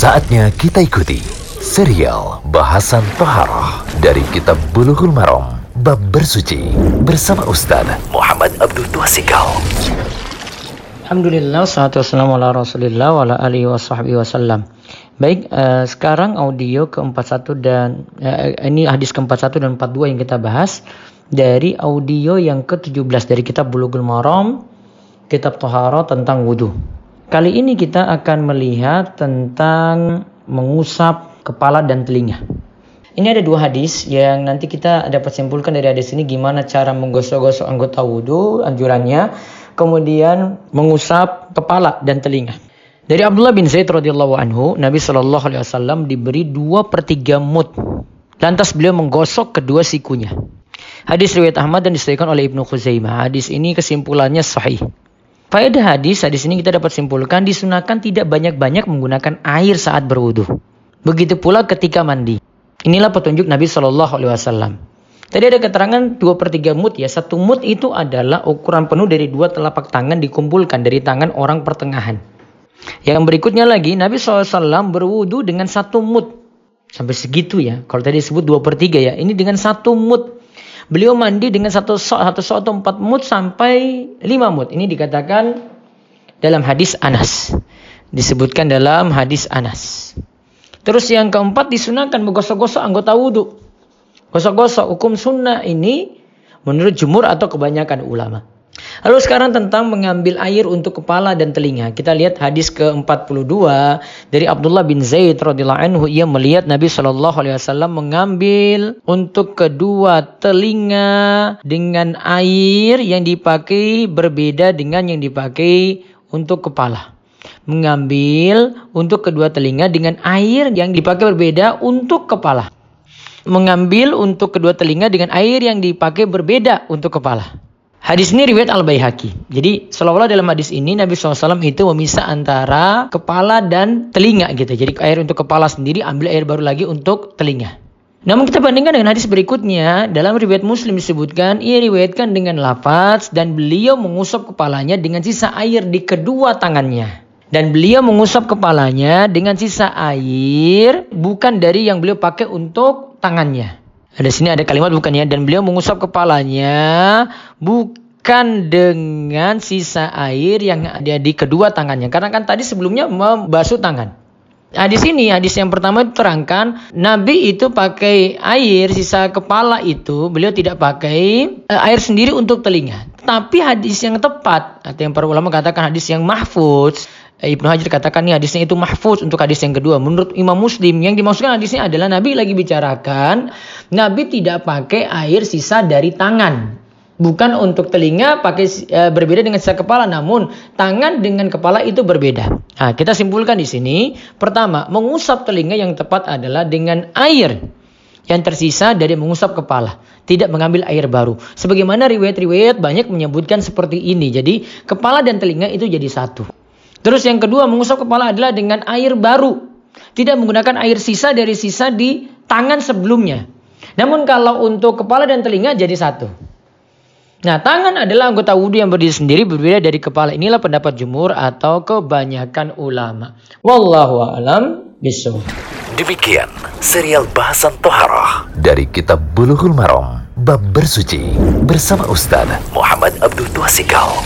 Saatnya kita ikuti serial bahasan Toharoh dari Kitab Bulughul Maram Bab Bersuci bersama Ustaz Muhammad Abdul Tuasikal. Alhamdulillah, salatu wassalamu ala rasulillah wa ala alihi wa sahbihi wasallam. Baik, uh, sekarang audio ke-41 dan uh, ini hadis ke-41 dan 42 yang kita bahas dari audio yang ke-17 dari kitab Bulughul Maram, kitab Tohara tentang wudhu. Kali ini kita akan melihat tentang mengusap kepala dan telinga. Ini ada dua hadis yang nanti kita dapat simpulkan dari hadis ini gimana cara menggosok-gosok anggota wudhu, anjurannya, kemudian mengusap kepala dan telinga. Dari Abdullah bin Zaid radhiyallahu anhu, Nabi Shallallahu alaihi wasallam diberi dua per tiga mut. Lantas beliau menggosok kedua sikunya. Hadis riwayat Ahmad dan disebutkan oleh Ibnu Khuzaimah. Hadis ini kesimpulannya sahih. Faedah hadis, hadis ini kita dapat simpulkan disunahkan tidak banyak-banyak menggunakan air saat berwudu. Begitu pula ketika mandi. Inilah petunjuk Nabi Shallallahu Alaihi Wasallam. Tadi ada keterangan 2 per 3 mut ya. Satu mut itu adalah ukuran penuh dari dua telapak tangan dikumpulkan dari tangan orang pertengahan. Yang berikutnya lagi, Nabi SAW berwudu dengan satu mut. Sampai segitu ya. Kalau tadi disebut 2 per 3 ya. Ini dengan satu mut. Beliau mandi dengan satu sok, satu sok atau empat mut sampai lima mut. Ini dikatakan dalam hadis Anas. Disebutkan dalam hadis Anas. Terus yang keempat disunahkan menggosok-gosok anggota wudhu. Gosok-gosok hukum sunnah ini menurut jumur atau kebanyakan ulama. Lalu sekarang tentang mengambil air untuk kepala dan telinga. Kita lihat hadis ke-42 dari Abdullah bin Zaid radhiyallahu anhu ia melihat Nabi Shallallahu alaihi wasallam mengambil untuk kedua telinga dengan air yang dipakai berbeda dengan yang dipakai untuk kepala. Mengambil untuk kedua telinga dengan air yang dipakai berbeda untuk kepala mengambil untuk kedua telinga dengan air yang dipakai berbeda untuk kepala. Hadis ini riwayat Al Baihaqi. Jadi seolah-olah dalam hadis ini Nabi SAW itu memisah antara kepala dan telinga gitu. Jadi air untuk kepala sendiri, ambil air baru lagi untuk telinga. Namun kita bandingkan dengan hadis berikutnya, dalam riwayat Muslim disebutkan ia riwayatkan dengan lafaz dan beliau mengusap kepalanya dengan sisa air di kedua tangannya. Dan beliau mengusap kepalanya dengan sisa air bukan dari yang beliau pakai untuk tangannya. Di sini ada kalimat bukannya dan beliau mengusap kepalanya bukan dengan sisa air yang ada di kedua tangannya. Karena kan tadi sebelumnya membasuh tangan. Nah di sini hadis yang pertama terangkan Nabi itu pakai air sisa kepala itu beliau tidak pakai uh, air sendiri untuk telinga. Tapi hadis yang tepat atau yang para ulama katakan hadis yang mahfuz Ibnu Hajar katakan nih hadisnya itu mahfuz untuk hadis yang kedua. Menurut Imam Muslim yang dimaksudkan hadisnya adalah Nabi lagi bicarakan Nabi tidak pakai air sisa dari tangan. Bukan untuk telinga pakai e, berbeda dengan sisa kepala, namun tangan dengan kepala itu berbeda. Nah, kita simpulkan di sini. Pertama, mengusap telinga yang tepat adalah dengan air yang tersisa dari mengusap kepala, tidak mengambil air baru. Sebagaimana riwayat-riwayat banyak menyebutkan seperti ini. Jadi, kepala dan telinga itu jadi satu. Terus yang kedua mengusap kepala adalah dengan air baru. Tidak menggunakan air sisa dari sisa di tangan sebelumnya. Namun kalau untuk kepala dan telinga jadi satu. Nah tangan adalah anggota wudhu yang berdiri sendiri berbeda dari kepala. Inilah pendapat jumur atau kebanyakan ulama. Wallahu a'lam bishawab. Demikian serial bahasan toharah dari kitab Bulughul Maram bab bersuci bersama Ustaz Muhammad Abdul Tuasikal.